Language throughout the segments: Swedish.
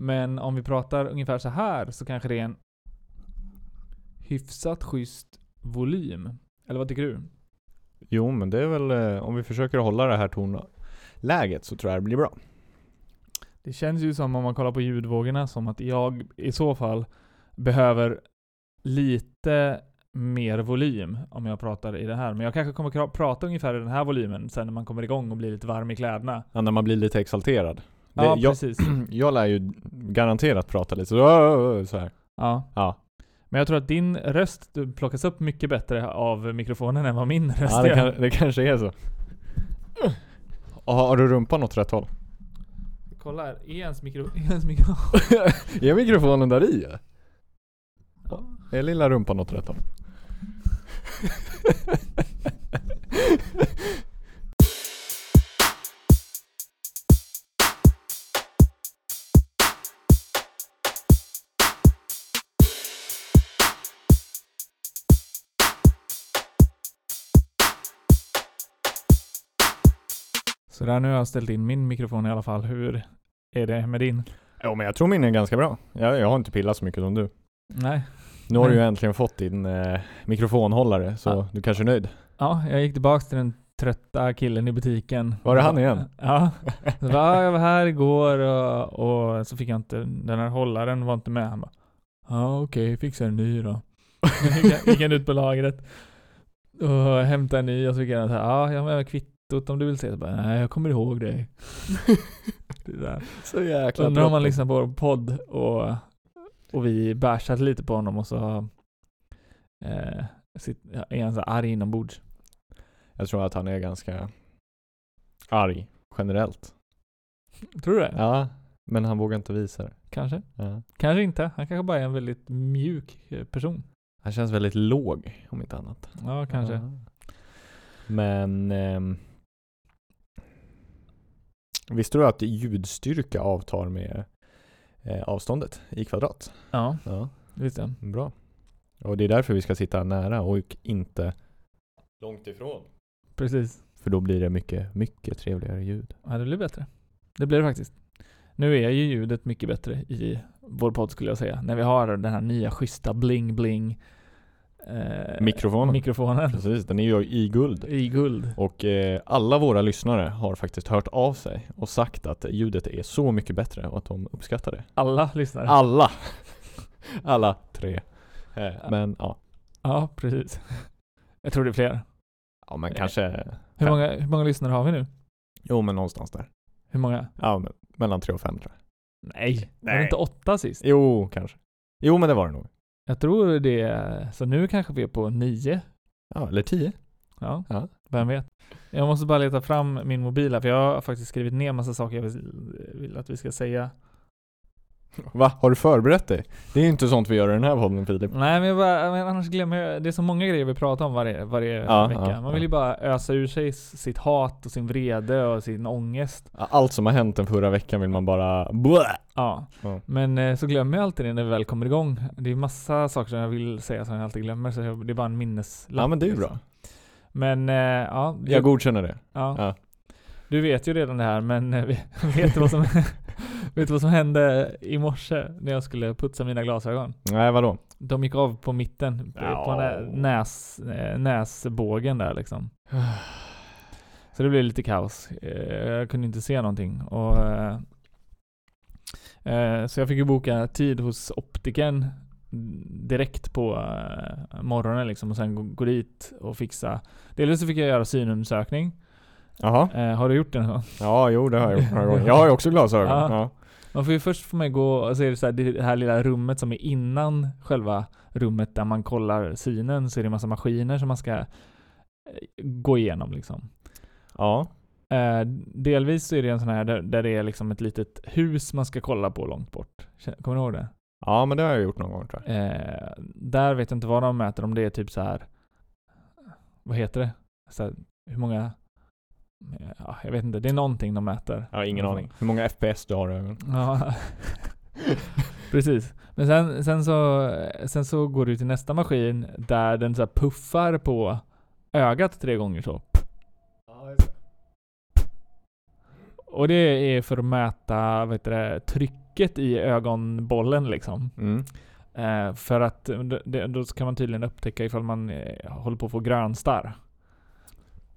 Men om vi pratar ungefär så här så kanske det är en hyfsat schysst volym. Eller vad tycker du? Jo men det är väl, eh, om vi försöker hålla det här tonläget så tror jag det blir bra. Det känns ju som om man kollar på ljudvågorna som att jag i så fall behöver lite mer volym om jag pratar i det här. Men jag kanske kommer prata ungefär i den här volymen sen när man kommer igång och blir lite varm i kläderna. Ja, när man blir lite exalterad. Det, Ja, jag, precis. jag lär ju garanterat prata lite så, så här. Ja. Ja. Men jag tror att din röst plockas upp mycket bättre av mikrofonen än vad min röst Ja, det, gör. kan, det kanske är så. Och Har du rumpan åt rätt håll? Kolla här, är ens, mikro, är ens mikrofon... är mikrofonen där i? Ja. Är lilla rumpan åt rätt håll? Så där nu har jag ställt in min mikrofon i alla fall. Hur är det med din? Jo men jag tror min är ganska bra. Jag, jag har inte pillat så mycket som du. Nej. Nu har du Men- ju äntligen fått din eh, mikrofonhållare så Ja. du kanske är nöjd. Ja, jag gick tillbaks till den trötta killen i butiken. Var det han igen? Ja. Så bara, jag var här igår och, och så fick jag inte, den här hållaren var inte med. Han bara, ja okej, fixar en ny då. gick, han- ut på lagret och hämtade en ny och så fick jag så här, ja jag har med kvittot om du vill se. Så bara, nej jag kommer ihåg dig. Det där. Så jäkla Undrar om man lyssnar på vår podd och, och vi bärsat lite på honom och så eh, sitt, är han så arg inombords. Jag tror att han är ganska arg generellt. Tror du det? Ja, men han vågar inte visa det. Kanske. Ja. Kanske inte. Han kanske bara är en väldigt mjuk eh, person. Han känns väldigt låg om inte annat. Ja, kanske. Ja. Men ehm, Visste du att ljudstyrka avtar med eh, avståndet i kvadrat? Ja, Ja, jag. bra. Och det är därför vi ska sitta nära och inte långt ifrån. Precis. För då blir det mycket, mycket trevligare ljud. Ja, det blir bättre. Det blir det faktiskt. Nu är ju ljudet mycket bättre i vår podd skulle jag säga. När vi har den här nya schyssta bling-bling eh, Mikrofonen. mikrofonen Precis, den är ju i guld. i guld. Och eh, alla våra lyssnare har faktiskt hört av sig och sagt att ljudet är så mycket bättre och att de uppskattar det. Alla lyssnare. Alla! Alla tre. Eh, men ja, Ja, precis. Jag tror det är fler. ja men Eh, kanske Hur Fem. många, hur många lyssnare har vi nu? Jo men någonstans där. Hur många? Ja, men, mellan tre och fem tror jag. Nej, var det Nej. inte åtta sist? Jo, kanske. Jo men det var det nog. Jag tror det är, så nu kanske vi är på nio. Ja, eller tio. Ja, Ja. vem vet. Jag måste bara leta fram min mobil här, för jag har faktiskt skrivit ner massa saker jag vill, vill att vi ska säga. Va? Har du förberett dig? Det är ju inte sånt vi gör i den här podden Filip. Nej men, jag bara, men annars glömmer jag, det är så många grejer vi pratar om varje, varje Ja, vecka. ja, Man vill ju bara ösa ur sig sitt hat och sin vrede och sin ångest. Allt som har hänt den förra veckan vill man bara! Ja. Ja. Men eh, så glömmer jag alltid det när vi väl kommer igång. Det är massa saker som jag vill säga som jag alltid glömmer, så det är bara en minneslapp. Ja men det är ju liksom. bra. Men eh, ja, Jag godkänner det. ja. Ja. Du vet ju redan det här, men eh, vet du vad som, vet du vad som hände i morse när jag skulle putsa mina glasögon? Nej vadå? De gick av på mitten, på- på Ja. nä, näs, eh, näsbågen där liksom. Så det blev lite kaos. Eh, Jag kunde inte se någonting. Och, eh, så jag fick ju boka tid hos optiken direkt på morgonen liksom och sen gå, gå dit och fixa. Dels så fick jag göra synundersökning. Jaha. Eh, har du gjort det någon gång? Ja, jo det har jag gjort några gånger. Jag har ju också glasögon. Ja. Ja. Man får ju först få mig gå, och så är det så här, det här lilla rummet som är innan själva rummet där man kollar synen, så är det en massa maskiner som man ska eh, gå igenom liksom. Ja. Eh, delvis så är det en sån här där, där det är liksom ett litet hus man ska kolla på långt bort. Kommer du ihåg det? Ja men det har jag gjort någon gång tror jag. Eh, där vet jag inte vad de mäter, om det är typ så här. Vad heter det? Så här, hur många? Ja, jag vet inte, det är någonting de mäter. Jag har ingen fall. aning. Hur många FPS du har i ögonen? Ja, precis. Men sen, sen, så, sen så går du till nästa maskin där den så här puffar på ögat tre gånger så. Och det är för att mäta vad heter det, trycket i ögonbollen liksom. Mm. Eh, för att det, då kan man tydligen upptäcka ifall man eh, håller på att få grönstarr.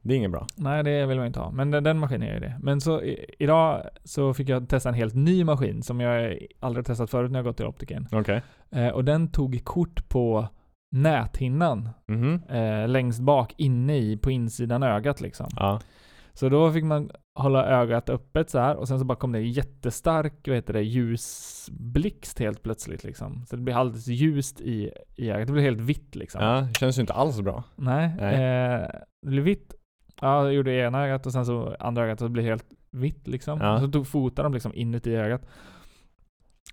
Det är inget bra. Nej, det vill man inte ha. Men den, den maskinen är ju det. Men så i, idag så fick jag testa en helt ny maskin som jag aldrig testat förut när jag gått till optikern. Okej. Eh, och den tog kort på näthinnan Mhm. eh, längst bak inne i, på insidan ögat liksom. Ja. Så då fick man hålla ögat öppet så här och sen så bara kom det en jättestark, vad heter det, ljusblixt helt plötsligt liksom. Så det blev alldeles ljust i, i ögat. Det blev helt vitt liksom. ja, det känns ju inte alls bra. Nej, Nej. Eh, det blev vitt. Ja, jag gjorde ena ögat och sen så andra ögat och det blev helt vitt liksom. Ja. Så tog fotarna liksom inuti ögat.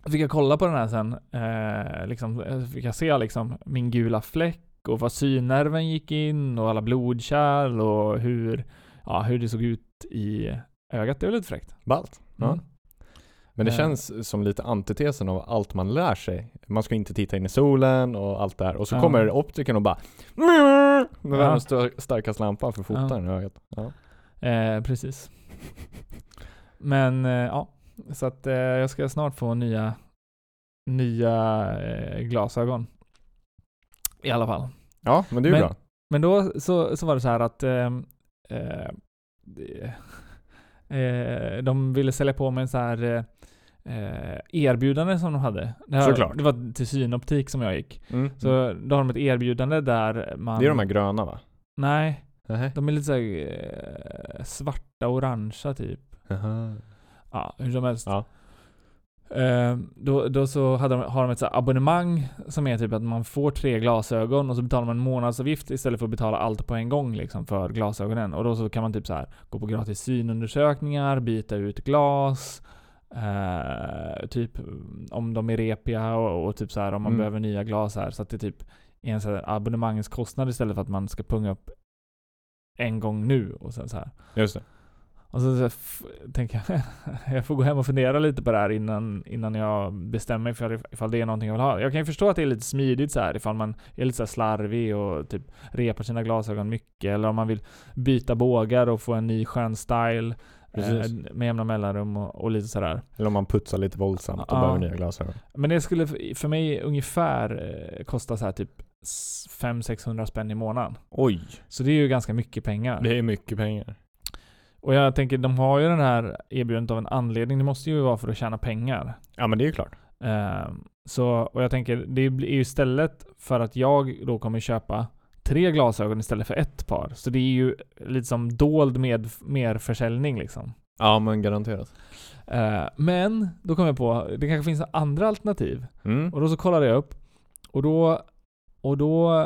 Så fick jag kolla på den här sen. Eh, liksom, eh, fick jag se liksom min gula fläck och var synnerven gick in och alla blodkärl och hur, ja, hur det såg ut i ögat. Det var lite fräckt. Ballt. Ja. Men det Eh. känns som lite antitesen av allt man lär sig. Man ska inte titta in i solen och allt det här. Och så Ja. kommer optiken och bara med Ja. världens sta- starkaste lampan för foten i ögat. Ja. Eh, precis. Men eh, ja, så att eh, jag ska snart få nya, nya eh, glasögon. I alla fall. ja, men det är ju Men- bra. Men då så, så var det så här att ehm, eh, det- eh, de ville sälja på mig en så här eh, eh, erbjudande som de hade. Det, här, Såklart. det var till synoptik som jag gick. Mm. Så då har de ett erbjudande där man... det är de här gröna va? Nej, Nej. de är lite så här, eh, svarta, orangea typ. Jaha. Ja, hur som helst. Ja. Eh, då, då så hade de, har de ett så abonnemang som är typ att man får tre glasögon och så betalar man en månadsavgift istället för att betala allt på en gång liksom för glasögonen. Och då så kan man typ så här gå på gratis synundersökningar, byta ut glas, eh, typ om de är repiga och, och typ så här om man Mm. behöver nya glas här. Så att det typ är en så här abonnemangskostnad istället för att man ska punga upp en gång nu och sen så här. Just det. Och så, så tänker jag, jag får gå hem och fundera lite på det här innan, innan jag bestämmer mig för ifall det är någonting jag vill ha. Jag kan ju förstå att det är lite smidigt så här ifall man är lite så slarvig och typ repar sina glasögon mycket eller om man vill byta bågar och få en ny skön style Precis. eh, med jämna mellanrum och, och lite sådär. Eller om man putsar lite våldsamt och Ja. behöver nya glasögon. Men det skulle för- för mig ungefär eh, kosta så här typ 500-600 spänn i månaden. Oj, Så det är ju ganska mycket pengar. det är mycket pengar. Och jag tänker, de har ju den här erbjudandet av en anledning. Det måste ju vara för att tjäna pengar. Ja men det är ju klart. Ehm, så, och jag tänker, det blir ju istället för att jag då kommer köpa tre glasögon istället för ett par. Så det är ju lite som dold med merförsäljning liksom. Ja men garanterat. Ehm, men, då kom jag på, det kanske finns andra alternativ. Mm. Och då så kollade jag upp. Och då, och då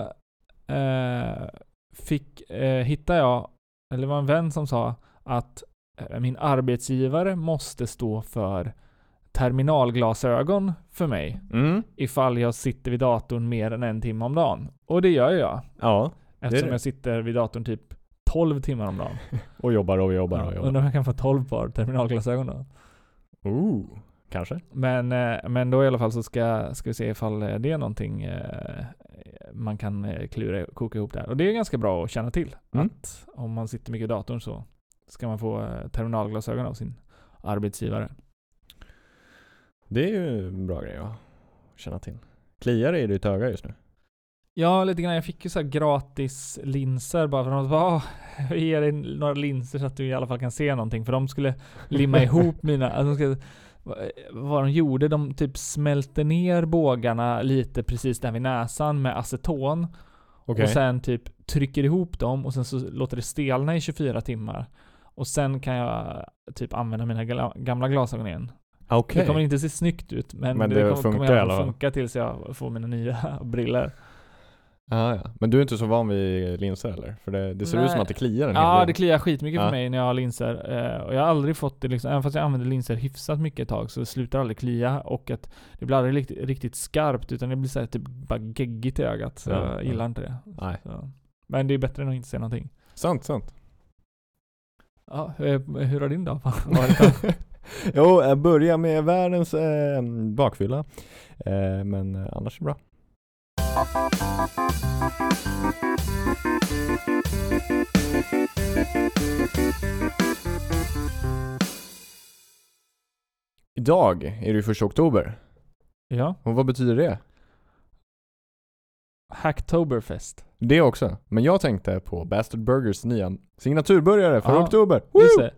eh, fick, eh, hittade jag, eller det var en vän som sa att eh, min arbetsgivare måste stå för terminalglasögon för mig Mm. ifall jag sitter vid datorn mer än en timme om dagen. Och det gör jag. Ja, Eftersom jag sitter vid datorn typ 12 timmar om dagen. och jobbar och jobbar och jobbar. undrar om jag kan få 12 par terminalglasögon då. Ooh, kanske. Men, eh, men då i alla fall så ska, ska vi se ifall eh, det är någonting man kan klura, koka ihop där. Och det är ganska bra att känna till. Mm. Att om man sitter mycket i datorn så ska man få eh, terminalglasögon av sin arbetsgivare. Det är ju en bra grej att känna till. Kliar det i ditt öga just nu? Ja, lite grann. Jag fick ju så här gratis linser bara för att de bara "Ah, jag ger dig några linser så att du i alla fall kan se någonting. För de skulle limma ihop mina, alltså de skulle, vad- de gjorde, de typ smälte ner bågarna lite precis där vid näsan med aceton. Okej. Och sen typ trycker ihop dem och sen så låter det stelna i 24 timmar. Och sen kan jag typ använda mina gla- gamla glasögon igen. Okej. Det kommer inte se snyggt ut men, Men det, det kommer, funkar kommer funka tills jag får mina nya briller. Ah, ja. Men du är inte så van vid linser eller? För det, det ser ut som Nej. att det kliar en hel Ja, del. det kliar skitmycket Ja. för mig när jag har linser. Eh, och jag har aldrig fått det liksom, även fast jag använder linser hyfsat mycket ett tag så det slutar aldrig klia och att det blir aldrig riktigt, riktigt skarpt utan det blir så här typ bara geggigt i ögat. Så Ja, jag ja. gillar inte det. Nej. Så. Men det är bättre än att inte se någonting. Sant, sant. Ja, eh, hur har din dag varit? jo, jag börjar med världens eh, bakfylla. Eh, men eh, annars är det bra. Idag är det ju första oktober. Ja. Och vad betyder det? Hacktoberfest. Det också. Men jag tänkte på Bastard Burgers nya signaturburgare för Ja, oktober. Just det.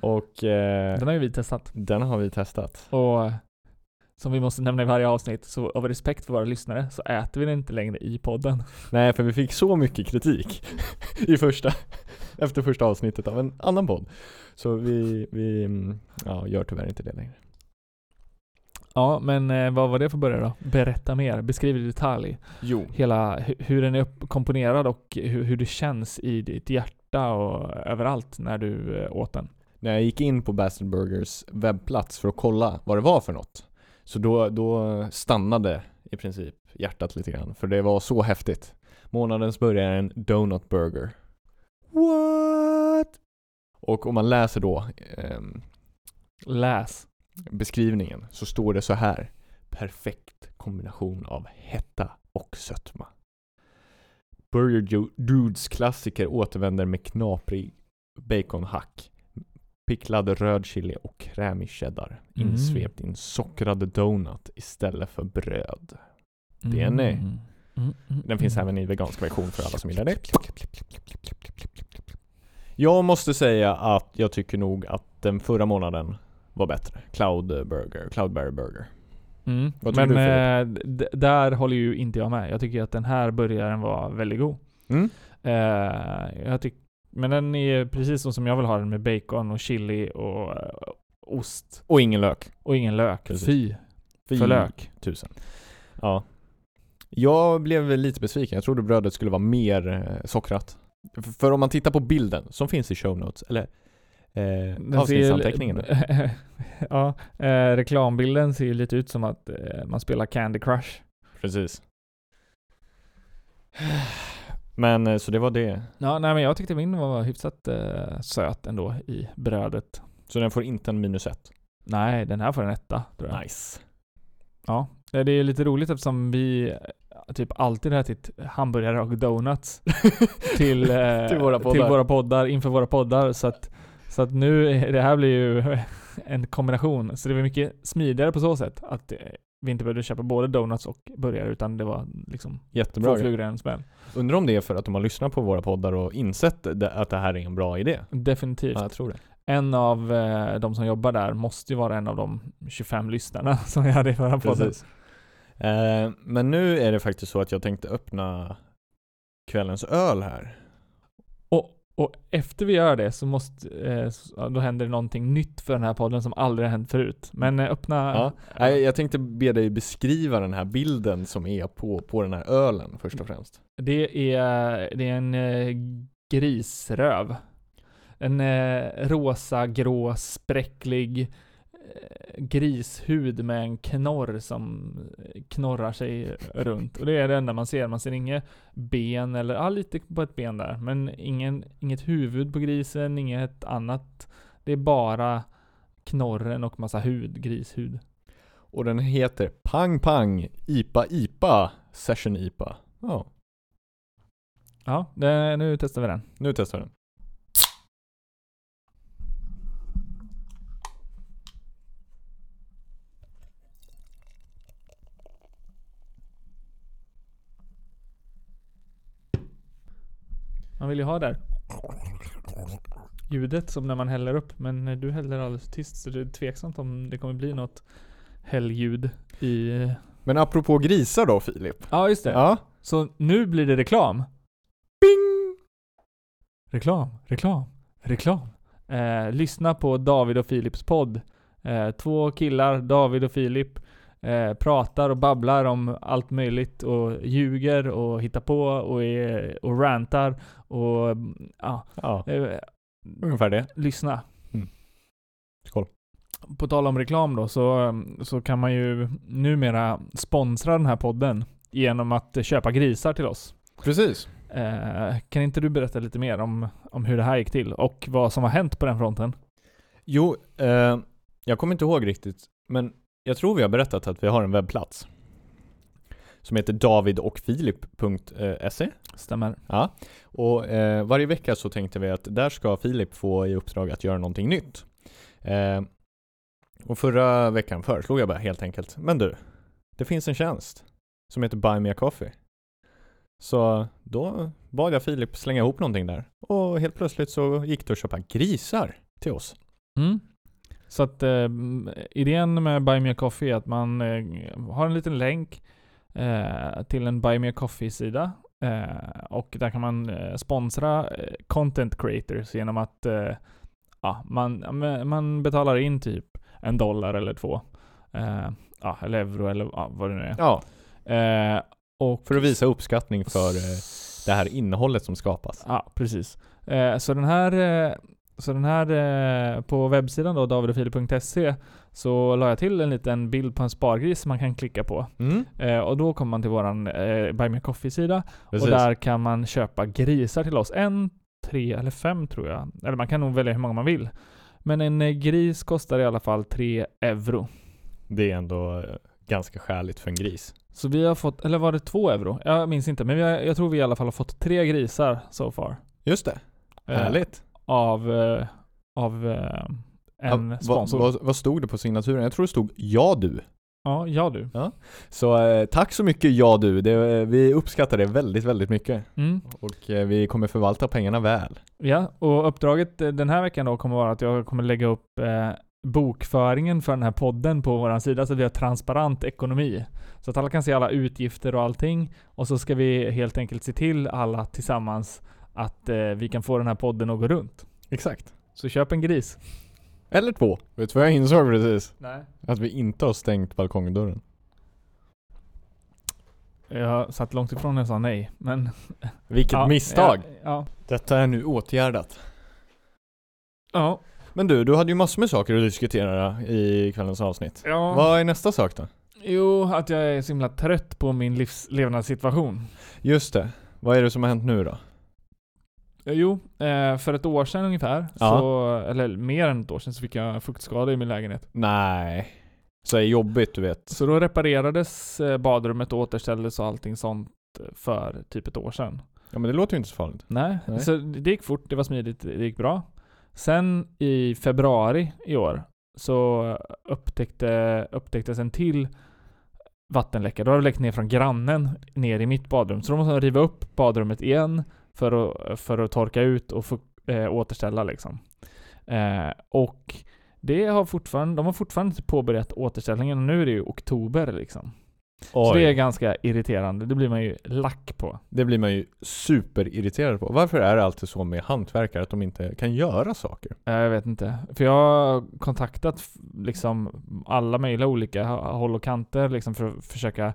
Och eh, Den har ju vi testat. den har vi testat. Och som vi måste nämna i varje avsnitt, så av respekt för våra lyssnare så äter vi den inte längre i podden. Nej, för vi fick så mycket kritik i första, efter första avsnittet av en annan podd. Så vi, vi mm, ja, gör tyvärr inte det längre. Ja, men eh, vad var det för början då? Berätta mer, beskriv i detalj. Jo. Hela, hu- hur den är komponerad och hur, hur det känns i ditt hjärta och överallt när du eh, åt den. När jag gick in på Bastard Burgers webbplats för att kolla vad det var för något. Så då, då stannade i princip hjärtat lite grann. För det var så häftigt. Månadens början är en Donut Burger. What? Och om man läser då ehm, Läs. Beskrivningen så står det så här. Perfekt kombination av hetta och sötma. Burger Dudes klassiker återvänder med knaprig baconhack, picklad röd chili och krämig cheddar Mm. insvept i en sockrad donut istället för bröd. Det är nej. Mm. Mm, mm, Den finns mm. även i vegansk version för alla som gillar det. Jag måste säga att jag tycker nog att den förra månaden var bättre. Cloud Burger, Cloudberry Burger. Mm. Men eh, där håller ju inte jag med. Jag tycker att den här burgaren var väldigt god. Mm? Eh, jag tyck, men den är precis som jag vill ha den med bacon och chili och eh, ost. Och ingen lök. Och ingen lök. Precis. Fy Fy för lök. Tusen. Ja. Jag blev lite besviken. Jag trodde brödet skulle vara mer eh, sockrat. För om man tittar på bilden som finns i show notes, eller eh, avsnittsanteckningen. ja, eh, reklambilden ser ju lite ut som att eh, man spelar Candy Crush. Precis. Men eh, så det var det. Ja, nej men jag tyckte min var hyfsat eh, söt ändå i brödet. Så den får inte en minus ett. Nej, den här får en etta tror jag. Nice. Ja, Eh, det är lite roligt eftersom vi eh, typ alltid har ätit hamburgare och donuts till, eh, Till våra poddar. till våra poddar, inför våra poddar. Så att, så att nu, det här blir ju en kombination. Så det var mycket smidigare på så sätt. Att eh, vi inte behövde köpa både donuts och burgare utan det var liksom Jättebra. två flugor i en smäll. Undrar om det är för att de har lyssnat på våra poddar och insett att det här är en bra idé. Definitivt. Ja, jag tror det. En av eh, de som jobbar där måste ju vara en av de 25 lyssnarna som vi hade i förra podden. Eh, men nu är det faktiskt så att jag tänkte öppna kvällens öl här. Och, efter vi gör det så måste, eh, då händer det någonting nytt för den här podden som aldrig har hänt förut. Men eh, öppna... Ja. Jag tänkte be dig beskriva den här bilden som är på, på den här ölen först och främst. Det är, det är en eh, grisröv. En eh, rosa, grå, spräcklig grishud med en knorr som knorrar sig runt. Och det är det enda man ser. Man ser inget ben eller, ja lite på ett ben där. Men ingen, inget huvud på grisen, inget annat. Det är bara knorren och massa hud, grishud. Och den heter Pang Pang IPA IPA Session IPA. Ja, Ja, det, nu testar vi den. nu testar vi den. Man vill ju ha där ljudet som när man häller upp. Men du häller alldeles tyst så det är tveksamt om det kommer bli något hällljud i... Men apropå grisar då Filip. Ja, just det. Ja. Så nu blir det reklam. Bing! Reklam, reklam, reklam. Eh, lyssna på David och Filips podd. Eh, två killar, David och Filip, eh, pratar och babblar om allt möjligt och ljuger och hittar på och, är, och rantar och mm, ja, Ja, eh, ungefär det. lyssna. Skål. På tal om reklam då, så, så kan man ju numera sponsra den här podden genom att köpa grisar till oss. Precis. Eh, kan inte du berätta lite mer om, om hur det här gick till och vad som har hänt på den fronten? Jo, eh, jag kommer inte ihåg riktigt, men jag tror vi har berättat att vi har en webbplats. Som heter davidochfilip.se Stämmer. Ja, och eh, varje vecka så tänkte vi att där ska Filip få i uppdrag att göra någonting nytt. Eh, Och förra veckan föreslog jag bara helt enkelt, men du, det finns en tjänst som heter Buy Me A Coffee. Så då bad jag Filip slänga ihop någonting där. Och helt plötsligt så gick det att köpa grisar till oss. Mm. Så att eh, idén med Buy Me A Coffee är att man eh, har en liten länk eh, till en Buy Me A Coffee-sida. Eh, och där kan man eh, sponsra eh, content creators genom att ja, man, man betalar in typ en dollar eller två. Ja, eller euro eller ja, vad det nu är. Ja, och för att visa uppskattning för det här innehållet som skapas. Ja, precis. Så den här, så den här eh, på webbsidan då, davidofilip.se, så la jag till en liten bild på en spargris som man kan klicka på. Mm, Eh, och då kommer man till våran eh, Buy Me Coffee-sida precis. och där kan man köpa grisar till oss. En, tre eller fem tror jag. Eller man kan nog välja hur många man vill. Men en eh, gris kostar i alla fall 3 euro. Det är ändå eh, ganska skäligt för en gris. Så vi har fått, eller var det 2 euro? Jag minns inte, men har, jag tror vi i alla fall har fått tre grisar so far. Just det, härligt. Av, eh, av eh, en Ja, sponsor. Vad, vad, vad stod det på signaturen? Jag tror det stod ja du. Ja, ja du. Så eh, tack så mycket ja du. Det, eh, vi uppskattar det väldigt, väldigt mycket. Mm. Och eh, vi kommer förvalta pengarna väl. Ja, och uppdraget den här veckan då kommer vara att jag kommer lägga upp eh, bokföringen för den här podden på vår sida så att vi har transparent ekonomi. Så att alla kan se alla utgifter och allting. Och så ska vi helt enkelt se till alla tillsammans att eh, vi kan få den här podden att gå runt. Exakt. Så köp en gris. Eller två. Vet du vad jag insåg precis? Nej. Att vi inte har stängt balkongdörren. Jag satt långt ifrån när jag sa nej, men... Vilket ja, misstag! Ja, ja. Detta är nu åtgärdat. ja. Men du, du hade ju massor med saker att diskutera i kvällens avsnitt. ja. Vad är nästa sak då? Jo, att jag är så himla trött på min livs levnadssituation. Just det. Vad är det som har hänt nu då? Eh, Jo, eh, för ett år sedan ungefär, Ja. så, eller mer än ett år sedan, så fick jag fuktskada i min lägenhet. Nej. Så är jobbigt du vet. Så då reparerades eh, badrummet och återställdes och allting sånt för typ ett år sedan. Ja men det låter ju inte så farligt. Nej, Nej. så det gick fort, det var smidigt, det gick bra. Sen i februari i år så upptäckte, upptäcktes en till vattenläcka. Då har det läckt ner från grannen ner i mitt badrum. Så då måste de riva upp badrummet igen för att, för att torka ut och få, eh, återställa liksom. Eh, och det har fortfarande, de har fortfarande inte påbörjat återställningen och nu är det ju oktober liksom. Så det är ganska irriterande. Det blir man ju lack på. Det blir man ju superirriterad på. Varför är det alltid så med hantverkare att de inte kan göra saker? Eh, Jag vet inte. För jag har kontaktat liksom alla möjliga olika håll och kanter liksom för att försöka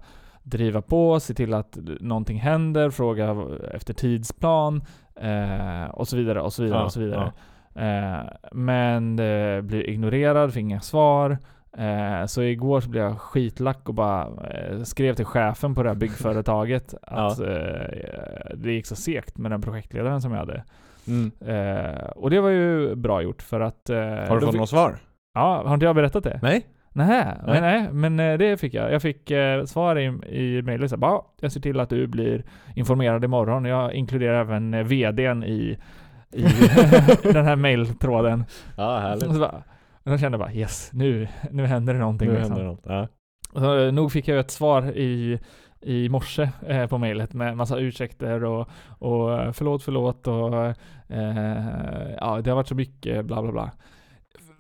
driva på, se till att någonting händer, fråga efter tidsplan eh, och så vidare och så vidare Ja, och så vidare. Eh, men det blir ignorerad, fick inga svar. Eh, så igår så blev jag skitlack och bara eh, skrev till chefen på det här byggföretaget att eh, det gick så segt med den projektledaren som jag hade. Mm. Eh, och det var ju bra gjort för att... Eh, Har du fått fick- något svar? Ja, har inte jag berättat det? Nej? Nähä, Nej. nej, men eh, det fick jag. Jag fick eh, svar i, i mejlet jag ser till att du blir informerad imorgon. Jag inkluderar även eh, VDn i, i den här mejltråden. Ja, Och härligt. så bara, och då kände jag bara yes, nu, nu händer det någonting. Nu liksom. händer något. Ja. Så, eh, nog fick jag ett svar i, i morse eh, på mejlet med massa ursäkter och, och förlåt, förlåt och eh, ja, det har varit så mycket bla bla bla.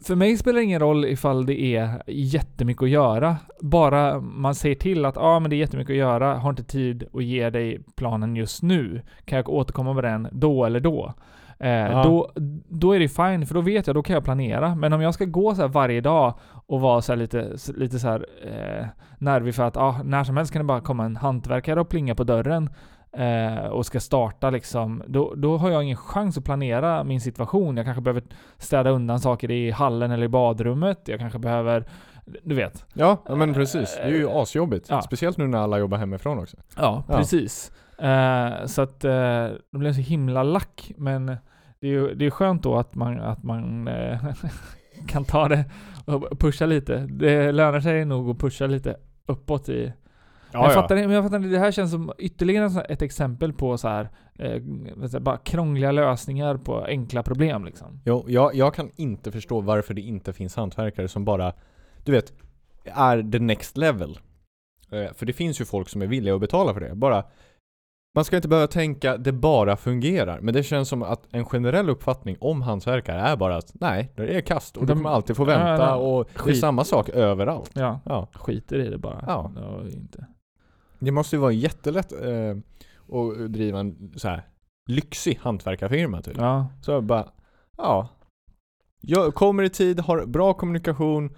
För mig spelar det ingen roll ifall det är jättemycket att göra. Bara man säger till att ah, men det är jättemycket att göra, har inte tid att ge dig planen just nu. Kan jag återkomma med den då eller då? Eh, Ja. då, då är det fine, för då vet jag, då kan jag planera. Men om jag ska gå så varje dag och vara så här lite, lite så här eh, nervig för att ah, när som helst kan det bara komma en hantverkare och plinga på dörren eh, och ska starta liksom, då, då har jag ingen chans att planera min situation. Jag kanske behöver städa undan saker i hallen eller i badrummet. Jag kanske behöver, du vet. Ja, men precis. Det är ju asjobbigt. Ja. Speciellt nu när alla jobbar hemifrån också. Ja, Ja. precis. Eh, så att eh, det blev så himla lack, men det är ju det är skönt då att man, att man eh, kan ta det och pusha lite. Det lönar sig nog att pusha lite uppåt i... Ja, jag, ja. fattar, men jag fattar inte, det här känns som ytterligare ett exempel på så här, eh, bara krångliga lösningar på enkla problem liksom. Jo, jag, jag kan inte förstå varför det inte finns hantverkare som bara du vet, är the next level. Eh, för det finns ju folk som är villiga att betala för det. Bara, man ska inte behöva tänka det bara fungerar. Men det känns som att en generell uppfattning om hantverkare är bara att nej, det är kast och du kommer alltid få Ja, vänta ja, och det är skit. samma sak överallt. Ja, Ja. skiter i det bara. Ja. Inte. Det måste ju vara jättelätt eh, att driva en så här lyxig hantverkarfirma typ. Ja, Så bara, ja. Jag kommer i tid, har bra kommunikation.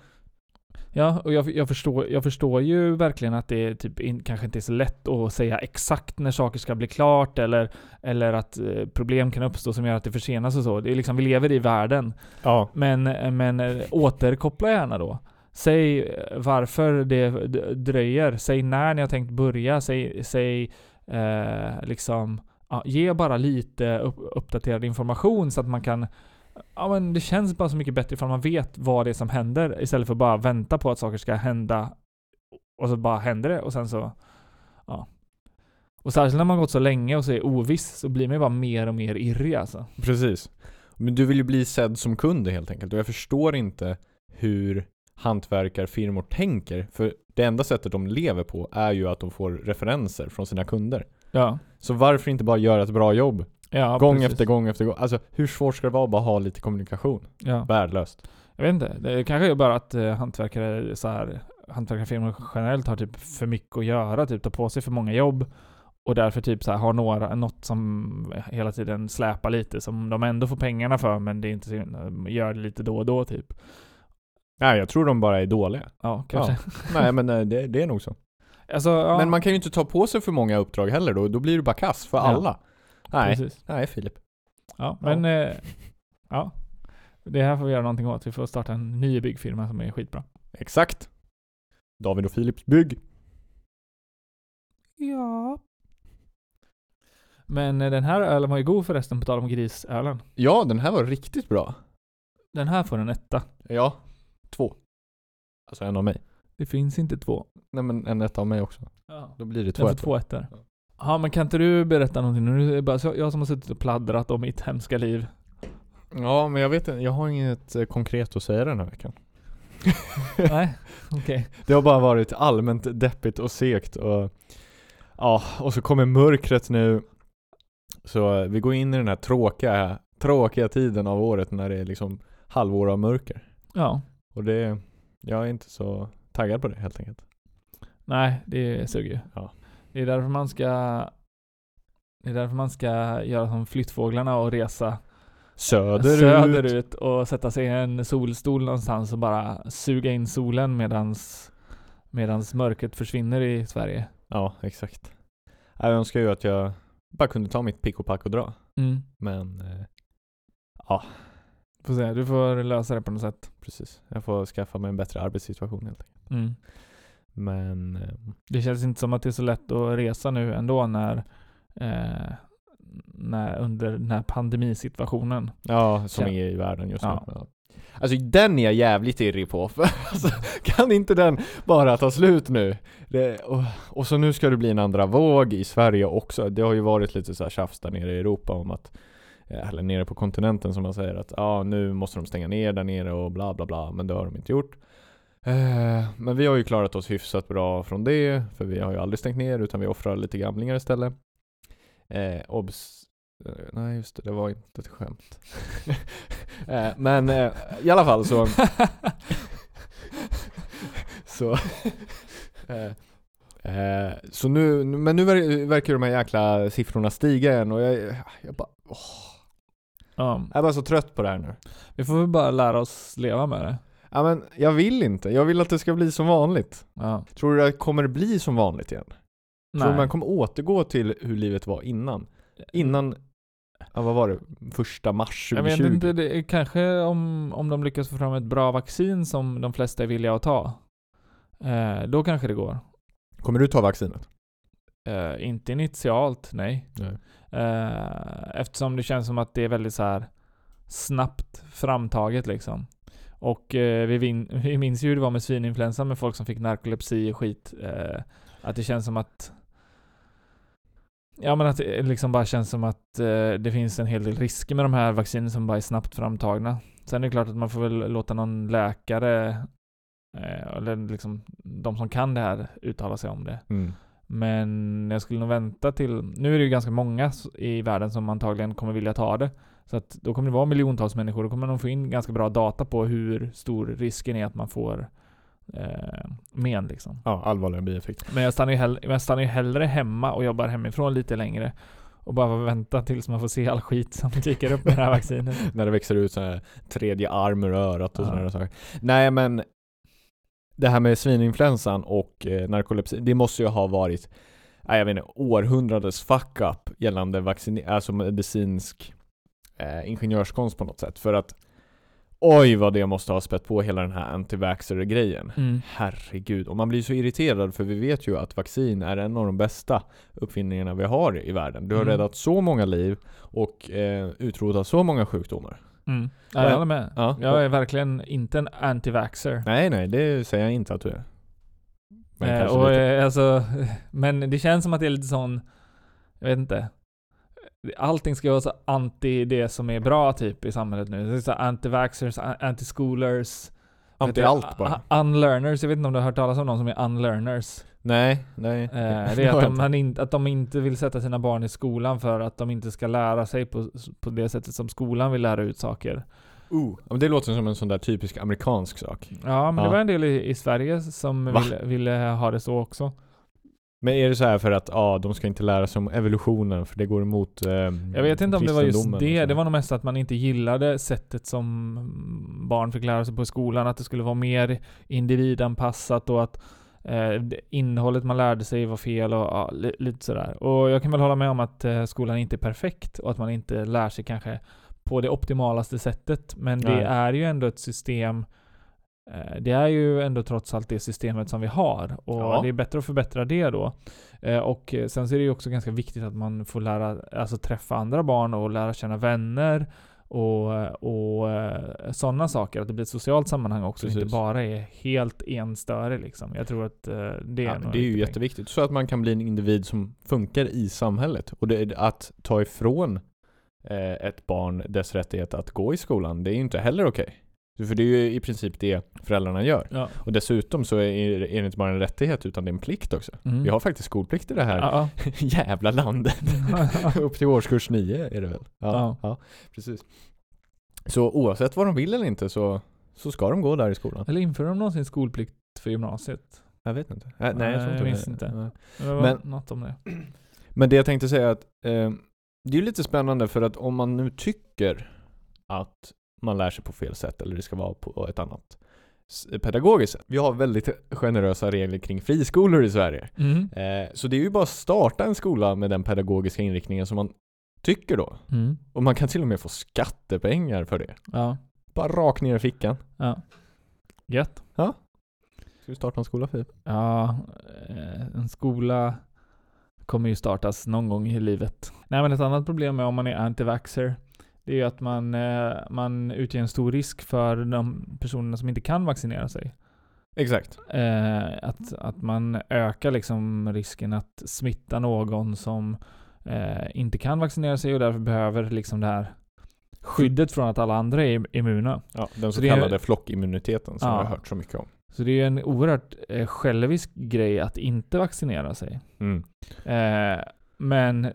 Ja, och jag, jag, förstår, jag förstår ju verkligen att det typ in, kanske inte är så lätt att säga exakt när saker ska bli klart eller, eller att eh, problem kan uppstå som gör att det försenas och så. Det är liksom, vi lever i världen. Ja. Men, men eh, återkoppla gärna då. Säg eh, varför det dröjer. Säg när ni har tänkt börja. Säg, säg eh, liksom, ja, ge bara lite upp, uppdaterad information så att man kan Ja men det känns bara så mycket bättre ifall man vet vad det är som händer istället för att bara vänta på att saker ska hända och så bara händer det och sen så Ja Och särskilt när man gått så länge och så är oviss så blir man ju bara mer och mer irrig alltså. Precis. Men du vill ju bli sedd som kund helt enkelt. Och jag förstår inte hur hantverkarfirmor tänker. För det enda sättet de lever på är ju att de får referenser från sina kunder. Ja. Så varför inte bara göra ett bra jobb? Ja, gång precis. efter gång efter gång. Alltså hur svårt ska det vara att bara ha lite kommunikation? Ja. Värdelöst. Jag vet inte. Det kanske är bara att eh, hantverkare så här, hantverkarfirmor generellt har typ för mycket att göra, typ tar på sig för många jobb och därför typ så här, har några, något som hela tiden släpar lite som de ändå får pengarna för men det är inte så, gör det lite då och då typ. Nej, jag tror de bara är dåliga. Ja, kanske. Nej men eh, det, det är nog så. Alltså, ja, Men man kan ju inte ta på sig för många uppdrag heller då. Då blir du bara kass för Ja. alla. Nej, Precis. nej Filip. Ja, men eh, ja. Det här får vi göra någonting åt. Vi får starta en ny byggfirma som är skitbra. Exakt. David och Filips bygg. Ja. Men eh, den här ölen var ju god förresten på tal om grisölen. Ja, den här var riktigt bra. Den här får en etta. Ja, två. Alltså en av mig. Det finns inte två. Nej men en etta av mig också. Ja. Då blir det två ettor. två ettor. Ja. Ja men kan inte du berätta någonting nu? Det bara jag som har suttit och pladdrat om mitt hemska liv. Ja, men jag vet inte. Jag har inget eh, konkret att säga den här veckan. Nej, okej. Det har bara varit allmänt deppigt och segt och ja, och så kommer mörkret nu. Så eh, vi går in i den här tråkiga, tråkiga tiden av året när det är liksom halvår av mörker. Ja. Och det, jag är inte så taggad på det helt enkelt. Nej, det suger ju. Ja. Det är därför man ska Det är därför man ska göra som flyttfåglarna och resa Söderut. söderut och sätta sig i en solstol någonstans och bara suga in solen medans medans mörkret försvinner i Sverige. Ja, exakt. Jag önskar ju att jag bara kunde ta mitt pick och pack och dra. Mm. Men eh, ja, Får se, du får lösa det på något sätt. precis. Jag får skaffa mig en bättre arbetssituation helt enkelt. Mm. Men eh, Det känns inte som att det är så lätt att resa nu ändå när, eh, när under den här pandemisituationen. Ja, som Ja. är i världen just nu. Ja. Ja. Alltså den är jag jävligt irrig på. För, alltså, kan inte den bara ta slut nu? Det, och, och så nu ska det bli en andra våg i Sverige också. Det har ju varit lite så här tjafs där nere i Europa om att Eh, eller nere på kontinenten som man säger att ja nu måste de stänga ner där nere och bla bla bla men det har de inte gjort. Eh, men vi har ju klarat oss hyfsat bra från det för vi har ju aldrig stängt ner utan vi offrar lite gamlingar istället. Eh, obs eh, Nej just det, det var inte ett skämt. eh, men eh, i alla fall så Så eh, eh Så nu, men nu verkar de här jäkla siffrorna stiga igen och jag, jag bara åh, Ja, Jag är bara så trött på det här nu. vi får väl bara lära oss leva med det. Ja men jag vill inte, jag vill att det ska bli som vanligt. Ja. Tror du det kommer bli som vanligt igen? Tror du Nej. man kommer återgå till hur livet var innan? Innan, ja, vad var det? Första mars Jag 2020? vet inte, det är kanske om, om de lyckas få fram ett bra vaccin som de flesta är villiga att ta. Eh, då kanske det går. Kommer du ta vaccinet? Eh, inte initialt, nej. Nej. Eh, eftersom det känns som att det är väldigt så här snabbt framtaget liksom. Och eh, vi, vin- vi minns ju hur det var med svininfluensan med folk som fick narkolepsi och skit. Att det känns som att Ja men att det liksom bara känns som att det finns en hel del risker med de här vaccinen som bara är snabbt framtagna. Sen är det klart att man får väl låta någon läkare eller liksom de som kan det här uttalar sig om det. Mm. Men jag skulle nog vänta till, nu är det ju ganska många i världen som antagligen kommer vilja ta det. Så att då kommer det vara miljontals människor, då kommer de få in ganska bra data på hur stor risken är att man får eh, men liksom. Ja, allvarliga bieffekter. Men jag stannar, ju hell- men jag stannar ju hellre hemma och jobbar hemifrån lite längre. Och bara vänta tills man får se all skit som dyker upp med det här vaccinet. När det växer ut så här tredje arm ur örat och Ja. sådana saker. Nej men det här med svininfluensan och eh, narkolepsi, det måste ju ha varit, jag vet inte, århundradets fuck up gällande vaccin, alltså medicinsk eh, ingenjörskonst på något sätt. För att oj vad det måste ha spett på hela den här anti-vaxxer-grejen. Mm. Herregud, och man blir så irriterad för vi vet ju att vaccin är en av de bästa uppfinningarna vi har i världen. Du har Mm. räddat så många liv och eh, utrotat så många sjukdomar. Mm. Ja, jag håller med. Ja. Jag är verkligen inte en anti-vaxxer. Nej, nej, det säger jag inte att du är. Men Eh, och, eh, alltså, men det känns som att det är lite sån, jag vet inte. Allting ska vara så anti det som är bra typ i samhället nu. Anti-vaxxers, anti-schoolers. Anti heter allt bara. Unlearners, jag vet inte om du har hört talas om någon som är unlearners. Nej, nej. Eh, det är att de, man in, att de inte vill sätta sina barn i skolan för att de inte ska lära sig på, på det sättet som skolan vill lära ut saker. Uh. Men det låter som en sån där typisk amerikansk sak. Ja, men Ja. det var en del i, i Sverige som ville, ville ha det så också. Men är det så här för att ja, de ska inte lära sig om evolutionen för det går emot eh, Jag vet inte om det var just det. Det var nog mest att man inte gillade sättet som barn fick lära sig på skolan. Att det skulle vara mer individanpassat och att eh, det- innehållet man lärde sig var fel och ja, li, lite sådär. Och jag kan väl hålla med om att eh, skolan inte är perfekt och att man inte lär sig kanske på det optimalaste sättet. Men det Nej. är ju ändå ett system det är ju ändå trots allt det systemet som vi har och Ja. det är bättre att förbättra det då. Eh, Och eh, sen så är det ju också ganska viktigt att man får lära, alltså träffa andra barn och lära känna vänner och, och sådana saker. Att det blir ett socialt sammanhang också, Precis. inte bara är helt enstörig liksom. Jag tror att eh, det är Ja, det är ju jätteviktigt. Så att man kan bli en individ som funkar i samhället. Och det, att ta ifrån eh, ett barn dess rättighet att gå i skolan, det är ju inte heller okej. För det är ju i princip det föräldrarna gör. Ja. Och dessutom så är det inte bara en rättighet utan det är en plikt också. Mm. Vi har faktiskt skolplikt i det här Ja, jävla landet. ja. Upp till årskurs nio är det väl? Ja, Ja. ja. precis. Så oavsett vad de vill eller inte så, så ska de gå där i skolan. Eller inför de någonsin skolplikt för gymnasiet? Jag vet inte. Äh, nej, jag tror Nej, inte jag minns inte. Nej. Det var Men- något om det. Men det jag tänkte säga är att eh, det är lite spännande för att om man nu tycker att man lär sig på fel sätt eller det ska vara på ett annat pedagogiskt sätt. Vi har väldigt generösa regler kring friskolor i Sverige. Mm. Eh, så det är ju bara att starta en skola med den pedagogiska inriktningen som man tycker då. Mm. Och man kan till och med få skattepengar för det. Ja. Bara rakt ner i fickan. Ja. Gött. Ska du starta en skola Filip? Ja, eh, en skola kommer ju startas någon gång i livet. Nej men ett annat problem med om man är anti-vaxxer det är ju att man, eh, man utgör en stor risk för de personerna som inte kan vaccinera sig. Exakt. Eh, att, att man ökar liksom risken att smitta någon som eh, inte kan vaccinera sig och därför behöver liksom det här skyddet från att alla andra är immuna. Ja, den så, Så det är- kallade flockimmuniteten som Ja. vi har hört så mycket om. Så det är en oerhört eh, självisk grej att inte vaccinera sig. Mm. Eh, men eh,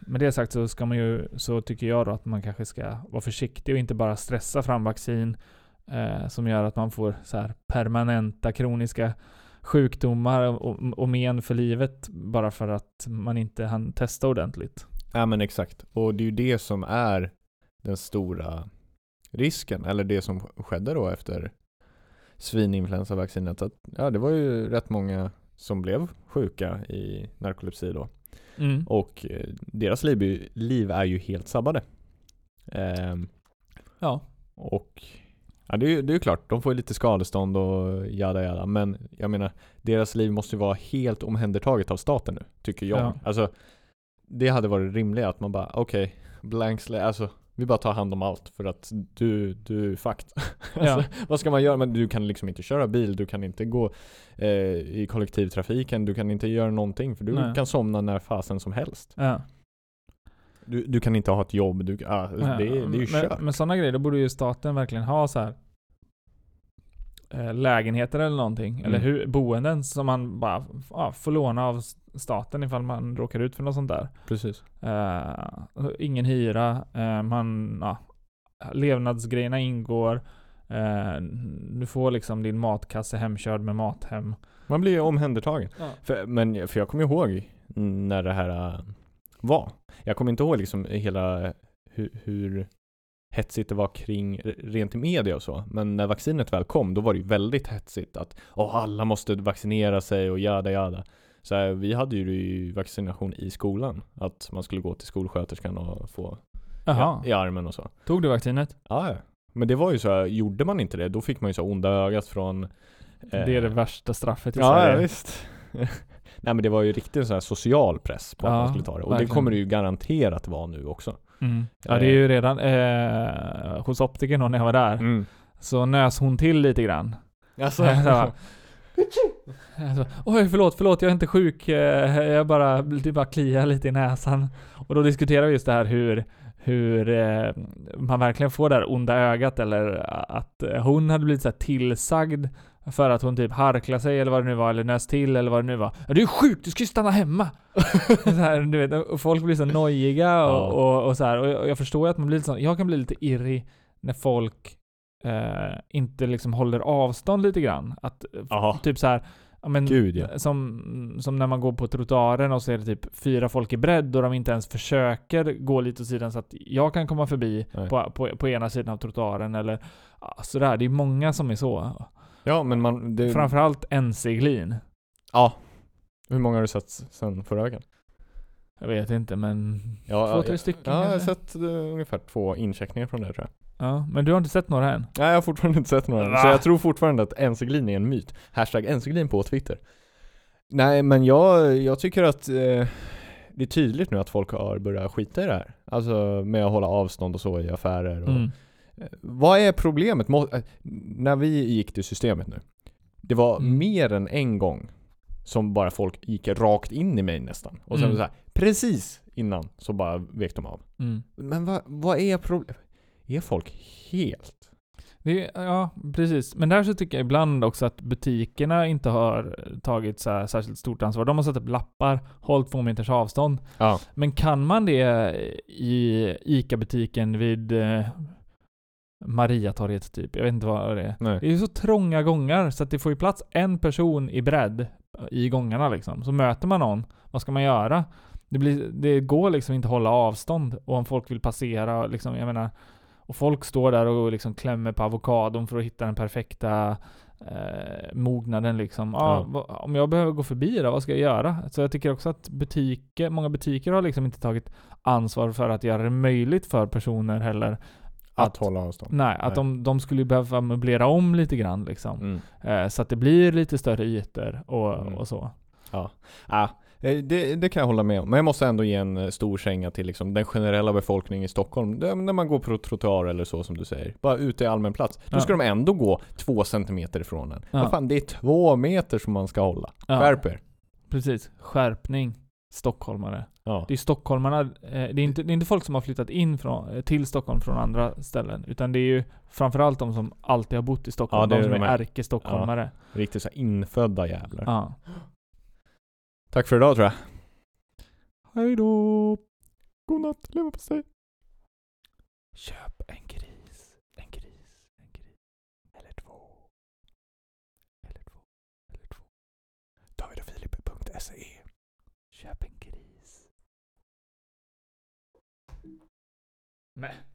med det sagt så ska man ju, så tycker jag då att man kanske ska vara försiktig och inte bara stressa fram vaccin eh, som gör att man får så här permanenta kroniska sjukdomar och, och men för livet bara för att man inte hann testa ordentligt. Ja men exakt. Och det är ju det som är den stora risken, eller det som skedde då efter svininfluensavaccinet. Att, ja, det var ju rätt många som blev sjuka i narkolepsi då. Mm. Och eh, deras liv, är ju- liv är ju helt sabbade. Ehm, Ja. och ja, det är ju det är klart, de får ju lite skadestånd och jada jada. Men jag menar, deras liv måste ju vara helt omhändertaget av staten nu, tycker jag. Ja. Alltså, det hade varit rimligt att man bara, okej, blank slate, alltså vi bara tar hand om allt för att du, du är fucked. Ja. alltså, vad ska man göra? Men du kan liksom inte köra bil, du kan inte gå eh, i kollektivtrafiken, du kan inte göra någonting för du Nej. kan somna när fasen som helst. ja. Du, du kan inte ha ett jobb, du, ah, det, det är ju men, kört. men sådana grejer, då borde ju staten verkligen ha så här lägenheter eller någonting, eller Mm. hu- boenden som man bara ja, får låna av staten ifall man råkar ut för något sånt där. Precis. Eh, ingen hyra, eh, man, ja, levnadsgrejerna ingår. Eh, du får liksom din matkasse hemkörd med mat hem. Man blir ju omhändertagen. Ja. För, men, för jag kommer ihåg när det här var. Jag kommer inte ihåg liksom hela hur, hur hetsigt det var kring rent i media och så. Men när vaccinet väl kom, då var det ju väldigt hetsigt att Åh, alla måste vaccinera sig och jada jada. Så här, vi hade ju vaccination i skolan. Att man skulle gå till skolsköterskan och få Jaha, i, i armen och så. tog du vaccinet? Ja, ja. Men det var ju så här, gjorde man inte det, då fick man ju så onda ögat från eh, Det är det värsta straffet i Ja, ja Sverige. visst. Nej men det var ju riktigt så här social press på att Ja, man skulle ta det. Och verkligen. det kommer det ju garanterat vara nu också. Mm. Ja det är ju redan, eh, hos optikern då när jag var där, Mm. så nös hon till lite grann. Alltså, Så- Alltså, Oj förlåt, förlåt jag är inte sjuk. eh, Jag bara, det bara kliar lite i näsan. Och då diskuterar vi just det här hur, hur eh, man verkligen får det här onda ögat eller att eh, hon hade blivit så här tillsagd för att hon typ harklade sig eller vad det nu var, eller nös till eller vad det nu var. Ja, du är sjuk, du ska ju stanna hemma! så här, du vet, och folk blir så nojiga och, Ja. och, och så här. Och jag, förstår ju att man blir lite sån, jag kan bli lite irrig när folk eh, inte liksom håller avstånd lite grann. Att eh, typ så här, men, Gud, ja. som, som när man går på trottoaren och det typ fyra folk i bredd och de inte ens försöker gå lite åt sidan så att jag kan komma förbi på, på, på ena sidan av trottoaren eller sådär. Det är många som är så. Ja men man, det, Framförallt NC-glin. ja. Hur många har du sett sen förra veckan? Jag vet inte men Ja, två, tre ja, stycken Ja, jag har sett eh, ungefär två incheckningar från det tror jag. Ja, men du har inte sett några än? Nej jag har fortfarande inte sett några. Va? Så jag tror fortfarande att enceglin är en myt. Hashtag enceglin på Twitter. Nej men jag, jag tycker att eh, det är tydligt nu att folk har börjat skita i det här. Alltså med att hålla avstånd och så i affärer och Mm. Vad är problemet? Må- eh, när vi gick till systemet nu. Det var Mm. mer än en gång som bara folk gick rakt in i mig nästan. Och sen Mm. så här, precis innan så bara vek de av. Mm. Men vad, vad är problemet? Är folk helt... Det ja, precis. Men där så tycker jag ibland också att butikerna inte har tagit så särskilt stort ansvar. De har satt upp lappar, håll två meters avstånd. Ja. Men kan man det i ICA-butiken vid eh, Mariatorget typ? Jag vet inte vad det är. Nej. Det är ju så trånga gångar så att det får ju plats en person i bredd i gångarna liksom. Så möter man någon, vad ska man göra? Det, blir, det går liksom inte att hålla avstånd och om folk vill passera liksom, jag menar och folk står där och liksom klämmer på avokadon för att hitta den perfekta eh, mognaden liksom. Ja, Ja. om jag behöver gå förbi då, vad ska jag göra? Så jag tycker också att butiker, många butiker har liksom inte tagit ansvar för att göra det möjligt för personer heller Att, Att- hålla avstånd. Nej, att Nej. De, de skulle behöva möblera om lite grann liksom. Mm. Eh, så att det blir lite större ytor och, Mm. och så. Ah, eh, det, det kan jag hålla med om. Men jag måste ändå ge en eh, stor känga till liksom den generella befolkningen i Stockholm. Det- När man går på trottoar eller så som du säger. Bara ute i allmän plats. Då Ja. ska de ändå gå två centimeter ifrån en. Ja. Vad fan, det är två meter som man ska hålla. Ja, Skärp er. Precis. Skärpning. Stockholmare. Ja. Det är stockholmarna, eh, det, är inte, det är inte folk som har flyttat in från, eh, till Stockholm från andra ställen. Utan det är ju framförallt de som alltid har bott i Stockholm. Ja, de som är ärke-stockholmare. Riktigt så infödda jävlar. Ja. Tack för idag tror jag. Hej då! Godnatt, leverpastej. Köp en gris. En gris. En gris. Eller två. Eller två. Eller två. Davidofilip.se Köp en gris. Nej.